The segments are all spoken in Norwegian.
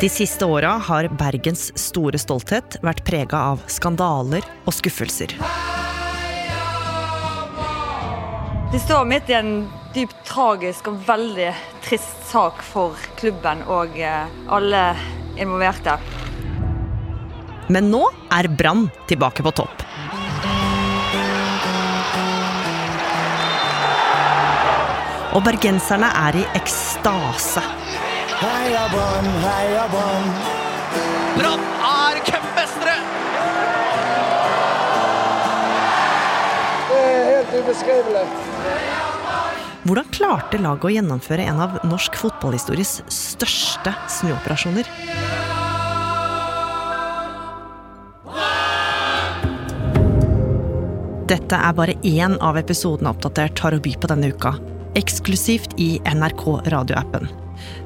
De siste åra har Bergens store stolthet vært prega av skandaler og skuffelser. De står midt i en dypt tragisk og veldig trist sak for klubben og eh, alle involverte. Men nå er Brann tilbake på topp. Og bergenserne er i ekstase. Heia Brann, heia Brann. Brann er cupmestere! Det er helt ubeskrivelig. Hvordan klarte laget å gjennomføre en av norsk fotballhistories største snuoperasjoner? Dette er bare én av episodene Oppdatert har å by på denne uka. Eksklusivt i NRK radioappen.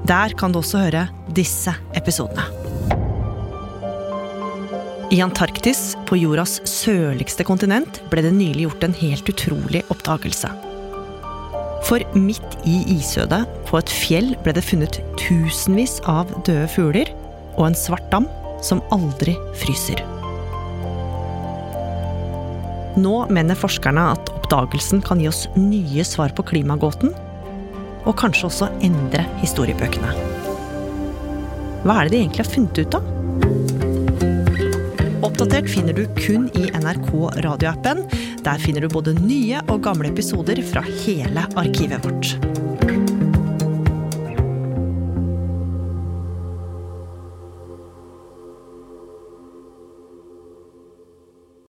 Der kan du også høre disse episodene. I Antarktis, på jordas sørligste kontinent, ble det nylig gjort en helt utrolig oppdagelse. For midt i isødet, på et fjell, ble det funnet tusenvis av døde fugler og en svart dam som aldri fryser. Nå mener forskerne at oppdagelsen kan gi oss nye svar på klimagåten, og kanskje også endre historiebøkene. Hva er det de egentlig har funnet ut av? Oppdatert finner du kun i NRK radioappen. Der finner du både nye og gamle episoder fra hele arkivet vårt.